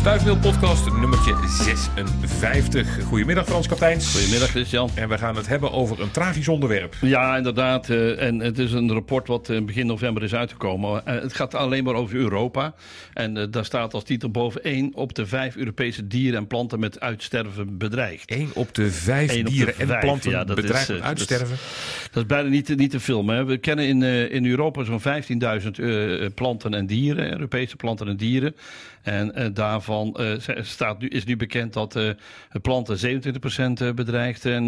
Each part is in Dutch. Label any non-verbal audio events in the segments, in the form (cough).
Stuifmeel podcast nummertje 56. Goedemiddag Frans Kapteins. Goedemiddag Christian. En we gaan het hebben over een tragisch onderwerp. Ja, inderdaad. eh, En het is een rapport wat eh, begin november is uitgekomen. Eh, Het gaat alleen maar over Europa. En daar staat als titel boven 1 op de vijf Europese dieren en planten met uitsterven bedreigd. 1 op de 5 Eén op de dieren en planten ja, bedreigd met dat is- uitsterven. Dat is bijna niet, niet te filmen. Hè. We kennen in, in Europa zo'n 15.000 eh, planten en dieren, Europese planten en dieren. En eh, daarvan eh, staat nu, is nu bekend dat eh, planten 27% eh, bedreigd en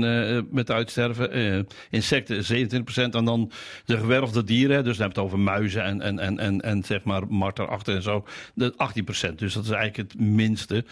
met uitsterven. insecten 27% en dan de gewerfde dieren. Dus dan heb je het over muizen en, en, en, en, en zeg maar marterachten en zo. De 18%. Dus dat is eigenlijk het minste.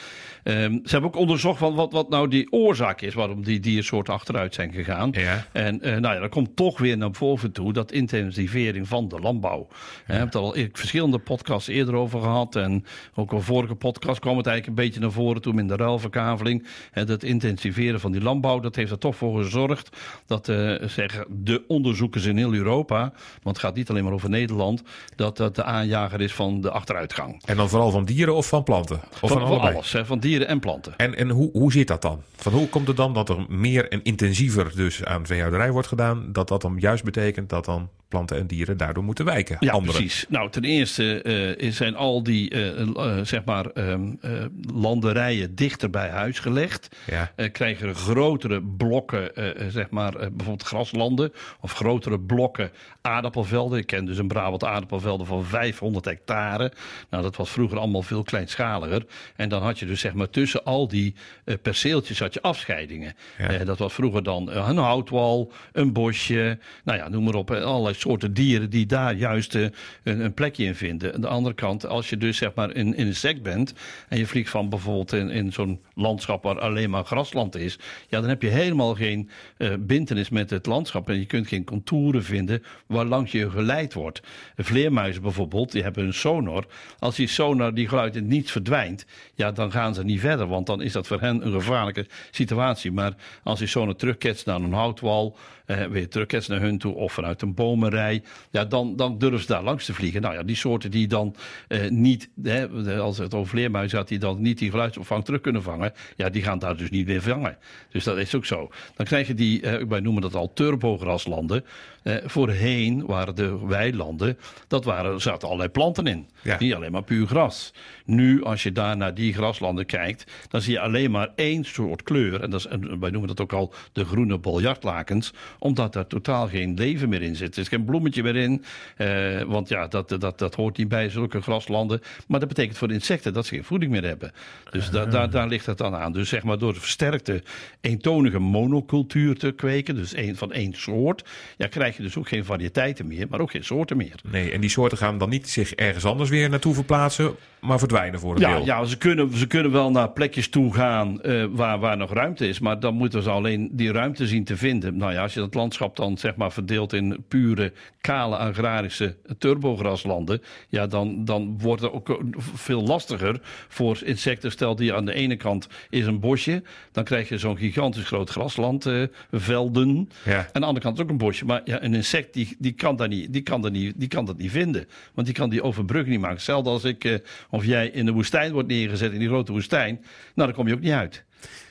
Ehm, ze hebben ook onderzocht van wat, wat nou die oorzaak is waarom die diersoorten achteruit zijn gegaan. Ja. En eh, nou ja, dan komt toch weer naar boven toe dat intensivering van de landbouw. We hebben het al in verschillende podcasts eerder over gehad. En ook al vorige podcast kwam het eigenlijk een beetje naar voren toen in de ruilverkaveling. Dat intensiveren van die landbouw, dat heeft er toch voor gezorgd dat eh, zeggen de onderzoekers in heel Europa, want het gaat niet alleen maar over Nederland, dat dat de aanjager is van de achteruitgang. En dan vooral van dieren of van planten? Of van, Van, van alles, hè, van dieren en planten. En, en hoe, hoe zit dat dan? Van hoe komt het dan dat er meer en intensiever dus aan veehouderij wordt gedaan? Dat dat dan juist betekent dat dan planten en dieren daardoor moeten wijken? Ja, Anderen. precies. Nou, ten eerste eh, zijn al die eh, eh, zeg maar, ehm, eh, landerijen dichter bij huis gelegd. Ja. Krijgen grotere blokken, zeg maar, bijvoorbeeld graslanden. Of grotere blokken aardappelvelden. Ik ken dus een Brabant aardappelvelden van 500 hectare. Nou, dat was vroeger allemaal veel kleinschaliger. En dan had je dus zeg maar tussen al die perceeltjes had je afscheidingen. Ja. Dat was vroeger dan een houtwal, een bosje. Nou ja, noem maar op. Allerlei soorten dieren die daar juist eh, een, een plekje in vinden. Aan de andere kant, als je dus zeg maar in, een sek bent. en je vliegt van bijvoorbeeld in, in zo'n landschap waar alleen maar grasland is. ja, dan heb je helemaal geen eh bintenis met het landschap. en je kunt geen contouren vinden waar langs je geleid wordt. Vleermuizen bijvoorbeeld, die hebben een sonor. Als die sonar, die geluid in niets verdwijnt. ja, dan gaan ze niet verder. Want dan is dat voor hen een gevaarlijke situatie. Maar als die sonar terugketst naar een houtwal. eh, weer terugketst naar hun toe. of vanuit een bomenrij. ja, dan, dan durven ze daar langs te vliegen. Nou ja, die soorten die dan eh, niet. Hè, als het over vleermuizen gaat, die dan niet die geluidsopvang terug kunnen vangen. ja, die gaan daar dus niet meer vangen. Dus dat is ook zo. Dan krijg je die, eh, wij noemen dat al turbograsland. Eh, voorheen waren de weilanden, dat waren, er zaten allerlei planten in. Ja. Niet alleen maar puur gras. Nu, als je daar naar die graslanden kijkt, dan zie je alleen maar één soort kleur. En, dat is, en wij noemen dat ook al de groene biljartlakens, omdat daar totaal geen leven meer in zit. Er is geen bloemetje meer in, eh, want ja, dat, dat, dat hoort niet bij zulke graslanden. Maar dat betekent voor de insecten dat ze geen voeding meer hebben. Dus da- daar, daar ligt het dan aan. Dus zeg maar door de versterkte eentonige monocultuur te kweken, dus één, van één soort, ja, krijg je dus ook geen variëteiten meer, maar ook geen soorten meer. Nee, en die soorten gaan dan niet zich ergens anders weer naartoe verplaatsen, maar verdwijnen voor een Ja, deel. ja ze, kunnen, ze kunnen wel naar plekjes toe gaan eh, waar, waar nog ruimte is. Maar dan moeten ze alleen die ruimte zien te vinden. Nou ja, als je dat landschap dan zeg maar verdeelt in pure, kale, agrarische turbokraslanden. Ja, dan, dan wordt het ook veel lastiger voor insecten. Stel die aan de ene kant is een bosje. Dan krijg je zo'n gigantisch groot grasland, eh, velden. Ja. Aan de andere kant ook een bosje. Maar ja, een insect die, die, kan daar niet, die, kan daar niet, die kan dat niet vinden. Want die kan die overbrug niet maken. Hetzelfde als ik, eh, of jij in de woestijn wordt neergezet, in die grote woestijn. Nou, dan kom je ook niet uit.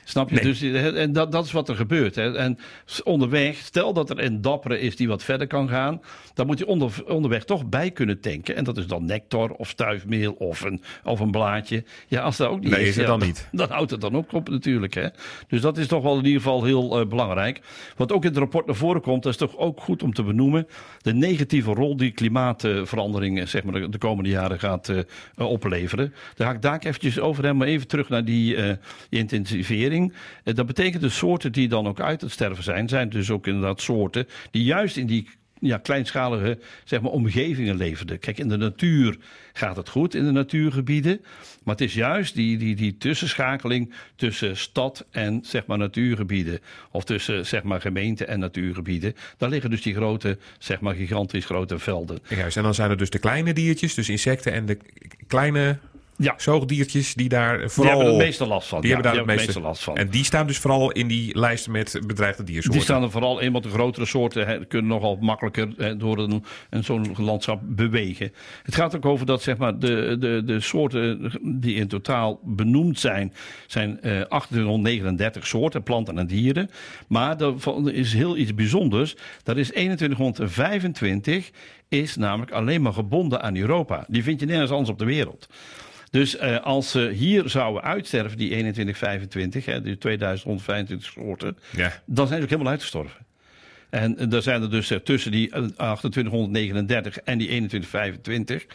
Snap je? Nee. Dus, eh, en dat, dat is wat er gebeurt. Hè. En onderweg, stel dat er een dappere is die wat verder kan gaan. Dan moet hij onder, onderweg toch bij kunnen tanken. En dat is dan nectar of stuifmeel of een, of een blaadje. Ja, als dat ook niet Nee, is, is het ja, dan niet. (laughs) dan houdt het dan ook op natuurlijk. Hè? Dus dat is toch wel in ieder geval heel eh, belangrijk. Wat ook in het rapport naar voren komt, dat is toch ook goed om te benoemen. De negatieve rol die klimaatverandering eh, zeg maar, de, de komende jaren gaat opleveren. Daar ga ik daar eventjes over hebben, maar even terug naar die eh, intensivering. Eh, dat betekent de soorten die dan ook uit het sterven zijn, zijn dus ook inderdaad soorten die juist in die ja, kleinschalige zeg maar, omgevingen leverden. Kijk, in de natuur gaat het goed, in de natuurgebieden. Maar het is juist die, die, die tussenschakeling tussen stad en zeg maar, natuurgebieden. Of tussen zeg maar, gemeente en natuurgebieden. Daar liggen dus die grote, zeg maar, gigantisch grote velden. Juist, en dan zijn er dus de kleine diertjes, dus insecten en de kleine Ja. zoogdiertjes die daar Die vooral... hebben er het meeste last van. Die Ja, hebben daar die het meeste last van. En die staan dus vooral in die lijst met bedreigde diersoorten. Die staan er vooral in, want de grotere soorten kunnen nogal makkelijker hè, door een, een zo'n landschap bewegen. Het gaat ook over dat zeg maar, de, de, de soorten die in totaal benoemd zijn, zijn eh 1839 soorten, planten en dieren. Maar er is heel iets bijzonders. Dat is 2125 is namelijk alleen maar gebonden aan Europa. Die vind je nergens anders op de wereld. Dus eh, als ze hier zouden uitsterven, die 2125, hè, die 2125 soorten, Ja. dan zijn ze ook helemaal uitgestorven. En eh, daar zijn er dus eh, tussen die eh, 2839 en die 2125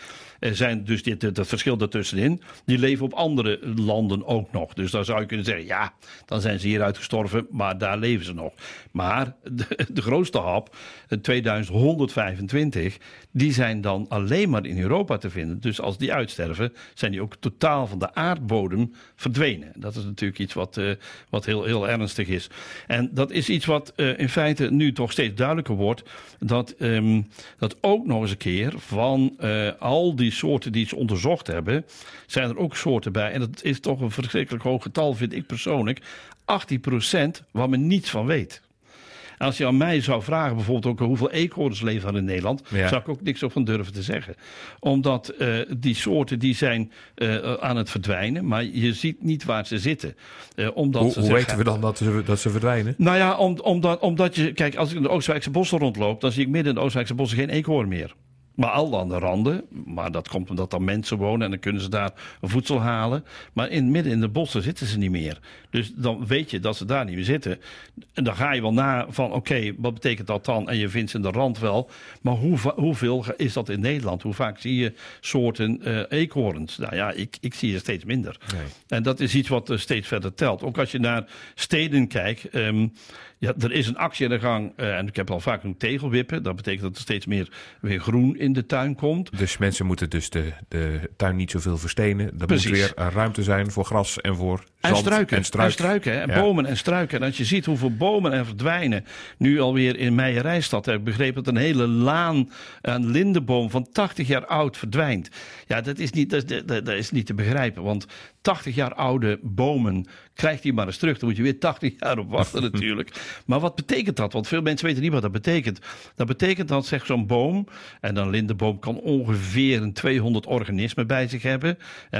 eh, zijn dus dit, dat verschil daartussenin. Die leven op andere landen ook nog. Dus dan zou je kunnen zeggen, ja, dan zijn ze hier uitgestorven, maar daar leven ze nog. Maar (laughs) de, de grootste hap, eh, 2125, die zijn dan alleen maar in Europa te vinden. Dus als die uitsterven, zijn die ook totaal van de aardbodem verdwenen. Dat is natuurlijk iets wat, eh, wat heel, heel ernstig is. En dat is iets wat eh, in feite nu toch steeds duidelijker wordt. Dat, ehm, dat ook nog eens een keer van eh, al die soorten die ze onderzocht hebben, zijn er ook soorten bij. En dat is toch een verschrikkelijk hoog getal, vind ik persoonlijk. 18% waar men niets van weet. En als je aan mij zou vragen, bijvoorbeeld ook hoeveel eekhoorns leven er in Nederland, Ja. zou ik ook niks op van durven te zeggen. Omdat eh, die soorten die zijn eh, aan het verdwijnen, maar je ziet niet waar ze zitten. Eh, omdat Hoe, ze hoe zeggen- weten we dan dat ze, dat ze verdwijnen? nou ja, om, omdat, omdat je... Kijk, als ik in de Oostwijkse bossen rondloop... dan zie ik midden in de Oostwijkse bossen geen eekhoorn meer. Maar al aan de randen. Maar dat komt omdat dan mensen wonen... en dan kunnen ze daar voedsel halen. Maar in, midden in de bossen zitten ze niet meer. Dus dan weet je dat ze daar niet meer zitten. En dan ga je wel na van... oké, wat betekent dat dan? En je vindt ze in de rand wel. Maar hoe, hoeveel is dat in Nederland? Hoe vaak zie je soorten eh eekhoorns? Nou ja, ik, ik zie er steeds minder. Nee. En dat is iets wat eh, steeds verder telt. Ook als je naar steden kijkt. ehm, ja, er is een actie aan de gang. eh, en ik heb al vaak een tegelwippen. Dat betekent dat er steeds meer weer groen in de tuin komt. Dus mensen moeten dus de, de tuin niet zoveel verstenen. Er Precies. moet weer ruimte zijn voor gras en voor En zand struiken. en struik. En struiken, hè. Ja. bomen en struiken. En als je ziet hoeveel bomen er verdwijnen. Nu alweer in Meijerijstad heb ik begrepen dat een hele laan aan lindenboom van 80 jaar oud verdwijnt. Ja, dat is niet, dat, is- dat, is niet te begrijpen. Want 80 jaar oude bomen krijgt hij maar eens terug. Dan moet je weer 80 jaar op wachten (laughs) natuurlijk. Maar wat betekent dat? Want veel mensen weten niet wat dat betekent. Dat betekent dat zeg zo'n boom, en een lindenboom kan ongeveer een 200 organismen bij zich hebben.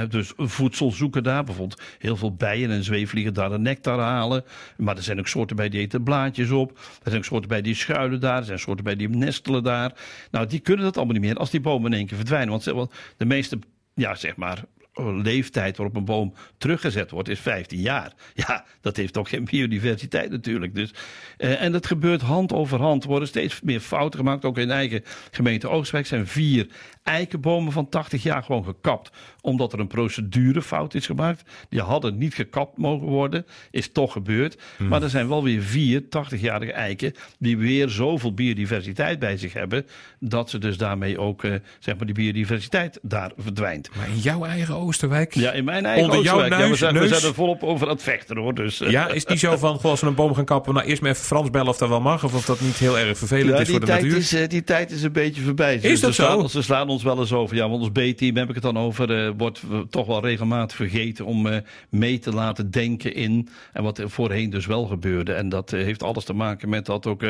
Dus voedsel zoeken daar. Bijvoorbeeld heel veel bijen en zweefvliegen daar de nectar halen. Maar er zijn ook soorten bij die eten blaadjes op. Er zijn ook soorten bij die schuilen daar. Er zijn soorten bij die nestelen daar. Nou, die kunnen dat allemaal niet meer als die bomen in één keer verdwijnen. Want de meeste, ja zeg maar, leeftijd waarop een boom teruggezet wordt is 15 jaar. (laughs) Ja, dat heeft toch geen biodiversiteit natuurlijk. Dus, eh, en dat gebeurt hand over hand. Er worden steeds meer fouten gemaakt. Ook in eigen gemeente Oostwijk zijn vier eikenbomen van 80 jaar gewoon gekapt. Omdat er een procedurefout is gemaakt. Die hadden niet gekapt mogen worden. Is toch gebeurd. Maar er zijn wel weer vier 80-jarige eiken die weer zoveel biodiversiteit bij zich hebben. Dat ze dus daarmee ook, eh, zeg maar, die biodiversiteit daar verdwijnt. Maar in jouw eigen Oosterwijk? Ja, in mijn eigen Onder jouw Oostenrijk. Ja, we, neus- zijn, we neus? zijn er volop over aan het vechten hoor. Dus, eh, Ja, is die zo van, goh, als we een boom gaan kappen, nou eerst maar even Frans bellen of dat wel mag, of of dat niet heel erg vervelend ja, is voor de natuur? is, eh, die tijd is een beetje voorbij. Is dat ze slaan, zo? Ze slaan ons wel eens over. Ja, want ons B-team heb ik het dan over. eh, wordt toch wel regelmatig vergeten om mee te laten denken in. En wat er voorheen dus wel gebeurde. En dat heeft alles te maken met dat ook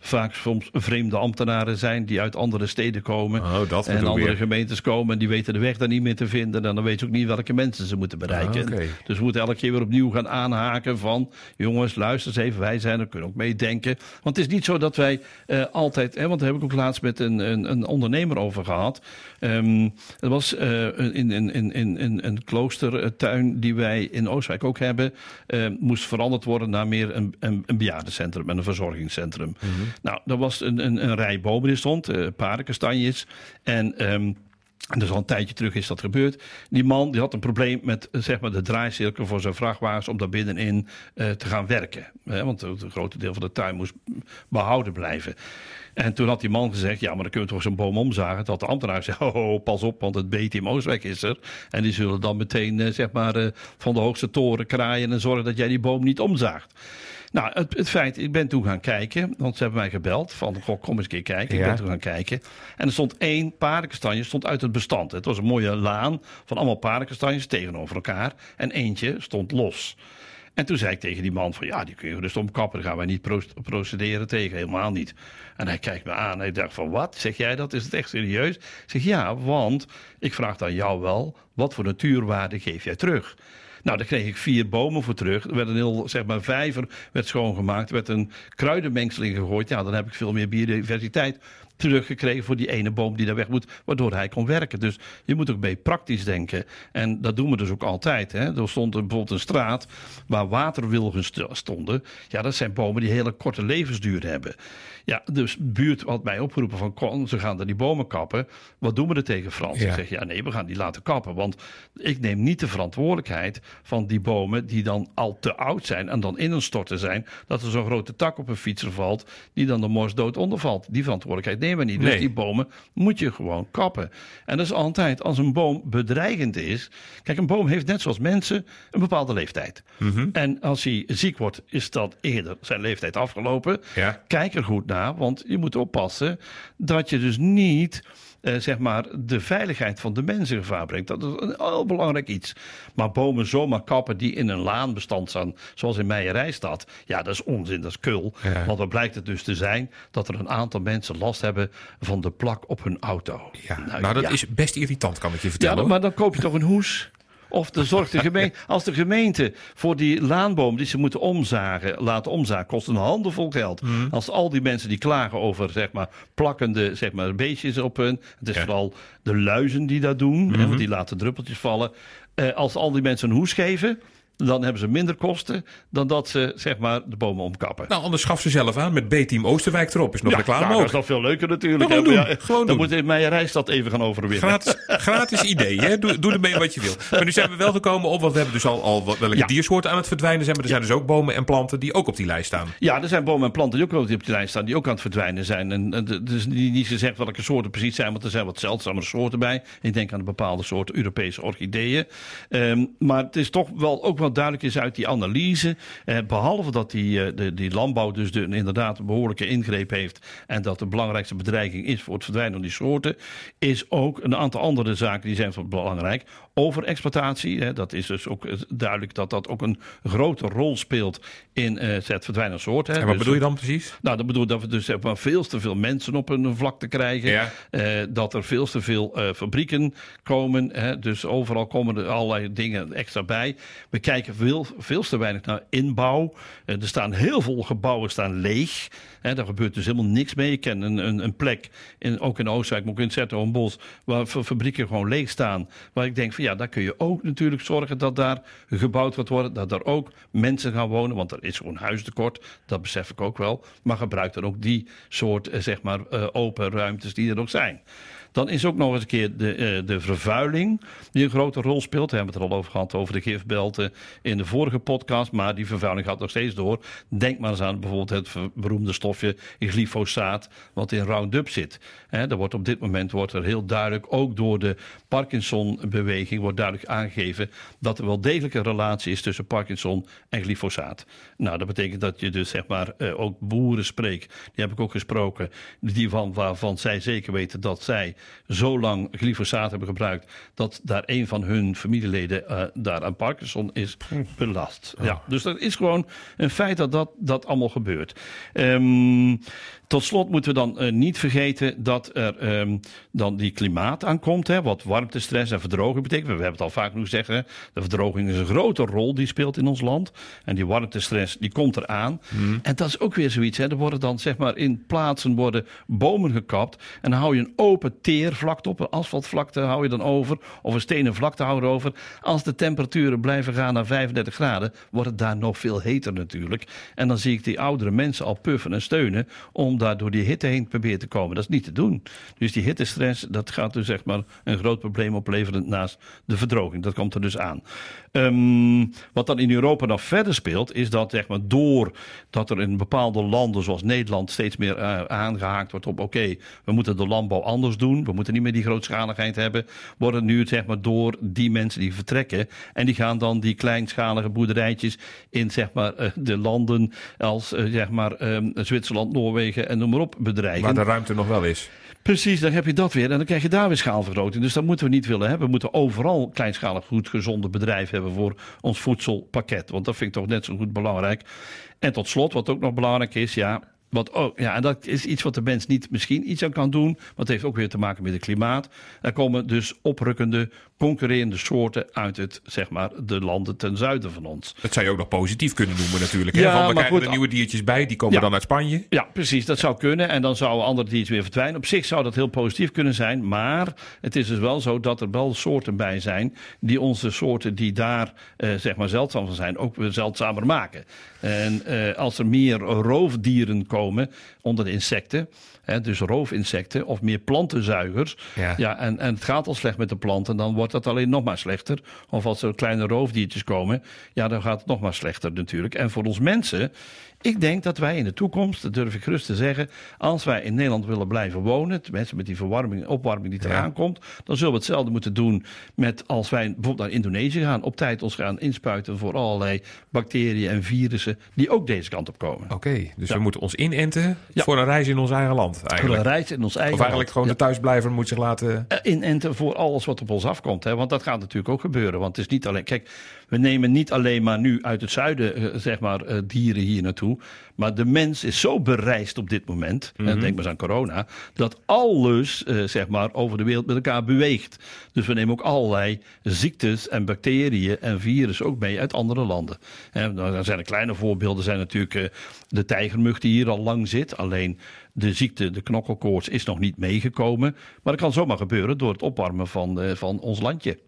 vaak soms vreemde ambtenaren zijn die uit andere steden komen. Oh, dat en andere gemeentes komen en die weten de weg daar niet meer te vinden. En dan weten ze ook niet welke mensen ze moeten bereiken. Ah. Dus we moeten elke keer weer opnieuw gaan aanhaken van... jongens, luister eens even, wij zijn er, kunnen ook meedenken. Want het is niet zo dat wij eh, altijd... Hè, want daar heb ik ook laatst met een, een, een ondernemer over gehad. Ehm dat was in, in, in, in, een kloostertuin die wij in Oostwijk ook hebben... eh, moest veranderd worden naar meer een, een, een bejaardencentrum en een verzorgingscentrum. Nou, er was een, een, een rij bomen die stond, eh paardenkastanjes... en... ehm en dus al een tijdje terug is dat gebeurd. Die man die had een probleem met zeg maar, de draaicirkel voor zijn vrachtwagens om daar binnenin eh, te gaan werken. Want het grote deel van de tuin moest behouden blijven. En toen had die man gezegd, ja, maar dan kun je toch zo'n boom omzagen. Dat de ambtenaar zei, (laughs) oh, oh, pas op, want het BTM Oostwijk is er. En die zullen dan meteen, eh, zeg maar, eh, van de hoogste toren kraaien en zorgen dat jij die boom niet omzaagt. Nou, het, het, feit, ik ben toen gaan kijken, want ze hebben mij gebeld van, goh, kom eens een keer kijken. Ik ben toen gaan kijken. En er stond één paardenkastanje stond uit het bestand. Het was een mooie laan van allemaal paardenkastanjes tegenover elkaar. En eentje stond los. En toen zei ik tegen die man van ja, die kun je dus omkappen. Daar gaan wij niet procederen tegen, helemaal niet. En hij kijkt me aan en ik dacht van wat? Zeg jij dat? Is het echt serieus? Ik zeg ja, want ik vraag dan jou wel, wat voor natuurwaarde geef jij terug? Nou, daar kreeg ik vier bomen voor terug. Er werd een heel, zeg maar, vijver werd schoongemaakt. Er werd een kruidenmengseling gegooid. Ja, dan heb ik veel meer biodiversiteit teruggekregen voor die ene boom die daar weg moet, waardoor hij kon werken. Dus je moet ook mee praktisch denken. En dat doen we dus ook altijd. Hè. Er stond bijvoorbeeld een straat waar waterwilgen stonden. Ja, dat zijn bomen die hele korte levensduur hebben. Ja, dus buurt had mij opgeroepen van kon, ze gaan er die bomen kappen. Wat doen we er tegen Frans? Ik zeg ja nee, we gaan die laten kappen. Want ik neem niet de verantwoordelijkheid van die bomen die dan al te oud zijn en dan in een storten zijn. Dat er zo'n grote tak op een fietser valt die dan de mors dood ondervalt. Die verantwoordelijkheid nemen niet. Dus die bomen moet je gewoon kappen. En dat is altijd als een boom bedreigend is. Kijk, een boom heeft net zoals mensen een bepaalde leeftijd. Mhm. En als hij ziek wordt, is dat eerder zijn leeftijd afgelopen. Ja. Kijk er goed naar want je moet oppassen dat je dus niet uh, zeg maar, de veiligheid van de mensen in gevaar brengt. Dat is een heel belangrijk iets. Maar bomen zomaar kappen die in een laanbestand staan, zoals in Meijerijstad, ja, dat is onzin, dat is kul. Want dan blijkt het dus te zijn dat er een aantal mensen last hebben van de plak op hun auto. Ja. Nou, nou dat is best irritant, kan ik je vertellen. Ja, maar dan koop je toch een hoes? Of de zorg de gemeente, (laughs) als de gemeente voor die laanboom die ze moeten omzagen, laten omzagen, kost een handelvol geld. Mhm. Als al die mensen die klagen over zeg maar, plakkende zeg maar, beestjes op hun. Het is vooral de luizen die dat doen, hè, mhm. want die laten druppeltjes vallen. Uh, als al die mensen een hoes geven, dan hebben ze minder kosten dan dat ze zeg maar de bomen omkappen. Nou, anders schaf ze zelf aan met B-team Oosterwijk erop. Is nog ja, reclame nou, Dat is nog veel leuker natuurlijk. Gewoon doen, ja, gewoon dan moet mijn reisstad even gaan overwinnen. Gratis, gratis idee, hè? Doe, doe ermee wat je wil. Maar nu zijn we wel gekomen op, want we hebben dus al, al welke diersoorten aan het verdwijnen zijn. Maar er zijn dus ook bomen en planten die ook op die lijst staan. Ja, er zijn bomen en planten die ook op die lijst staan, die ook aan het verdwijnen zijn. En dus niet, niet gezegd welke soorten precies zijn, want er zijn wat zeldzamere soorten bij. Ik denk aan een bepaalde soort Europese orchideeën. Um, maar het is toch wel ook wel duidelijk is uit die analyse. Eh, behalve dat die, eh, de, die landbouw dus de, inderdaad een behoorlijke ingreep heeft. En dat de belangrijkste bedreiging is voor het verdwijnen van die soorten. Is ook een aantal andere zaken die zijn van belangrijk. Overexploitatie. Dat is dus ook duidelijk dat dat ook een grote rol speelt in uh, het verdwijnen van soorten. En wat dus, bedoel je dan precies? Nou, dat bedoel dat we dus maar, veel te veel mensen op een vlakte krijgen. Ja. Uh, dat er veel te veel uh, fabrieken komen. Hè, dus overal komen er allerlei dingen extra bij. We kijken veel, veel te weinig naar inbouw. er staan heel veel gebouwen staan leeg. Hè, daar gebeurt dus helemaal niks mee. Ik ken een, een, een plek, in, ook in Oostenrijk, maar ook in Zetterenbos, waar fabrieken gewoon leeg staan. Waar ik denk van ja, daar kun je ook natuurlijk zorgen dat daar gebouwd gaat worden. Dat daar ook mensen gaan wonen, want er is gewoon huistekort. Dat besef ik ook wel. Maar gebruik dan ook die soort, eh, zeg maar, eh, open ruimtes die er ook zijn. Dan is ook nog eens een keer de, uh, de vervuiling die een grote rol speelt. We hebben het er al over gehad, over de gifbelten in de vorige podcast. Maar die vervuiling gaat nog steeds door. Denk maar eens aan bijvoorbeeld het beroemde stofje glyfosaat wat in Roundup zit. He, wordt op dit moment wordt er heel duidelijk, ook door de Parkinson-beweging, wordt duidelijk aangegeven dat er wel degelijk een relatie is tussen Parkinson en glyfosaat. Nou, dat betekent dat je dus zeg maar uh, ook boeren spreekt. Die heb ik ook gesproken, die van, waarvan zij zeker weten dat zij zo lang glyfosaat hebben gebruikt dat daar een van hun familieleden uh, daar aan Parkinson is belast. Ja, dus dat is gewoon een feit dat dat, dat allemaal gebeurt. Um, tot slot moeten we dan uh, niet vergeten dat er um, dan die klimaat aankomt. Hè, wat warmtestress en verdroging betekent. We hebben het al vaak genoeg zeggen. De verdroging is een grote rol die speelt in ons land. En die warmtestress die komt eraan. Mm. En dat is ook weer zoiets. Hè. Er worden dan zeg maar in plaatsen worden bomen gekapt. En dan hou je een open teervlakte op, een asfaltvlakte hou je dan over, of een stenen vlakte hou je over. Als de temperaturen blijven gaan naar 35 graden, wordt het daar nog veel heter natuurlijk. En dan zie ik die oudere mensen al puffen en steunen om daar door die hitte heen proberen te komen. Dat is niet te doen. Dus die hittestress, dat gaat dus zeg maar een groot probleem opleveren naast de verdroging. Dat komt er dus aan. Ehm, wat dan in Europa nog verder speelt, is dat zeg maar, door dat er in bepaalde landen zoals Nederland steeds meer uh, aangehaakt wordt op oké, we moeten de landbouw anders doen, we moeten niet meer die grootschaligheid hebben, worden nu zeg maar door die mensen die vertrekken en die gaan dan die kleinschalige boerderijtjes in zeg maar uh, de landen als uh, zeg maar um, Zwitserland, Noorwegen en noem maar op bedrijven. Waar de ruimte nog wel is. Precies, dan heb je dat weer. En dan krijg je daar weer schaalvergroting. Dus dat moeten we niet willen hebben. We moeten overal kleinschalig goed gezonde bedrijven hebben voor ons voedselpakket. Want dat vind ik toch net zo goed belangrijk. En tot slot, wat ook nog belangrijk is, ja, wat ook, ja, en dat is iets wat de mens niet misschien iets aan kan doen. Want het heeft ook weer te maken met het klimaat. Er komen dus oprukkende, concurrerende soorten uit het, zeg maar, de landen ten zuiden van ons. Dat zou je ook nog positief kunnen noemen natuurlijk. Ja, Want we krijgen goed, er nieuwe diertjes bij, die komen ja, dan uit Spanje. Ja, precies. Dat zou kunnen. En dan zouden andere diertjes weer verdwijnen. Op zich zou dat heel positief kunnen zijn. Maar het is dus wel zo dat er wel soorten bij zijn... die onze soorten die daar, eh, zeg maar, zeldzaam van zijn... ook weer zeldzamer maken. En eh, als er meer roofdieren komen onder de insecten... Hè, dus roofinsecten of meer plantenzuigers. Ja. Ja, en, en het gaat al slecht met de planten, dan wordt dat alleen nog maar slechter. Of als er kleine roofdiertjes komen, ja, dan gaat het nog maar slechter natuurlijk. En voor ons mensen, ik denk dat wij in de toekomst, dat durf ik gerust te zeggen, als wij in Nederland willen blijven wonen, met die verwarming, opwarming die eraan Ja. komt, dan zullen we hetzelfde moeten doen met als wij bijvoorbeeld naar Indonesië gaan, op tijd ons gaan inspuiten voor allerlei bacteriën en virussen die ook deze kant op komen. Oké, dus Ja. we moeten ons inenten Ja. voor een reis in ons eigen land Voor een eigenlijk. reis in ons eigen Of eigenlijk land. gewoon de thuisblijver moet zich laten... Eh, inenten voor alles wat op ons afkomt. Hè? Want dat gaat natuurlijk ook gebeuren. Want het is niet alleen. Kijk, we nemen niet alleen maar nu uit het zuiden, eh, zeg maar, eh, dieren hier naartoe. Maar de mens is zo bereisd op dit moment. En denk maar eens aan corona. Dat alles, eh, zeg maar, over de wereld met elkaar beweegt. Dus we nemen ook allerlei ziektes en bacteriën en virussen ook mee uit andere landen. En dan zijn er kleine voorbeelden. Zijn natuurlijk de tijgermug die hier al lang zit. Alleen de ziekte, de knokkelkoorts, is nog niet meegekomen. Maar dat kan zomaar gebeuren door het opwarmen van, van ons landje.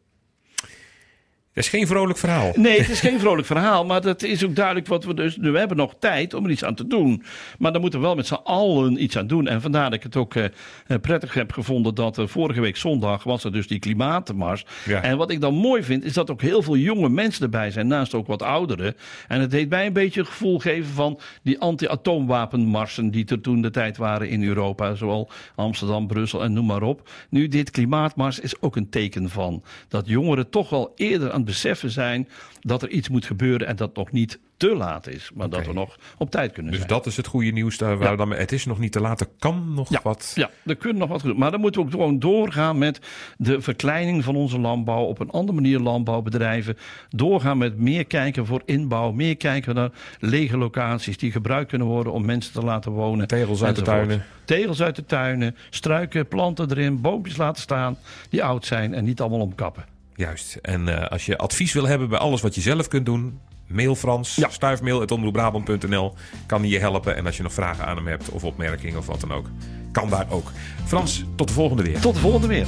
Dat is geen vrolijk verhaal. Nee, het is geen vrolijk verhaal, maar dat is ook duidelijk wat we dus. We hebben nog tijd om er iets aan te doen. Maar dan moeten we wel met z'n allen iets aan doen. En vandaar dat ik het ook eh, eh, prettig heb gevonden dat vorige week zondag was er dus die klimaatmars. Ja. En wat ik dan mooi vind, is dat ook heel veel jonge mensen erbij zijn, naast ook wat ouderen. En het deed mij een beetje het gevoel geven van die anti-atoomwapenmarsen die er toen de tijd waren in Europa, zowel Amsterdam, Brussel en noem maar op. Nu, dit klimaatmars is ook een teken van dat jongeren toch wel eerder aan het beseffen zijn dat er iets moet gebeuren en dat nog niet te laat is, maar dat we nog op tijd kunnen Dus zijn. dat is het goede nieuws. Daar waar Ja. we dan, het is nog niet te laat. Er kan nog Ja, wat. ja, er kunnen nog wat. Maar dan moeten we ook gewoon doorgaan met de verkleining van onze landbouw. Op een andere manier landbouw bedrijven. Doorgaan met meer kijken voor inbouw. Meer kijken naar lege locaties die gebruikt kunnen worden om mensen te laten wonen. Tegels uit de tuinen. Tegels uit de tuinen. Struiken, planten erin. Boompjes laten staan die oud zijn en niet allemaal omkappen. Juist. En eh, als je advies wil hebben bij alles wat je zelf kunt doen, mail Frans, Ja. stuifmail.omroepbrabant.nl. Kan hij je helpen. En als je nog vragen aan hem hebt of opmerkingen of wat dan ook, kan daar ook. Frans, tot de volgende weer. Tot de volgende weer.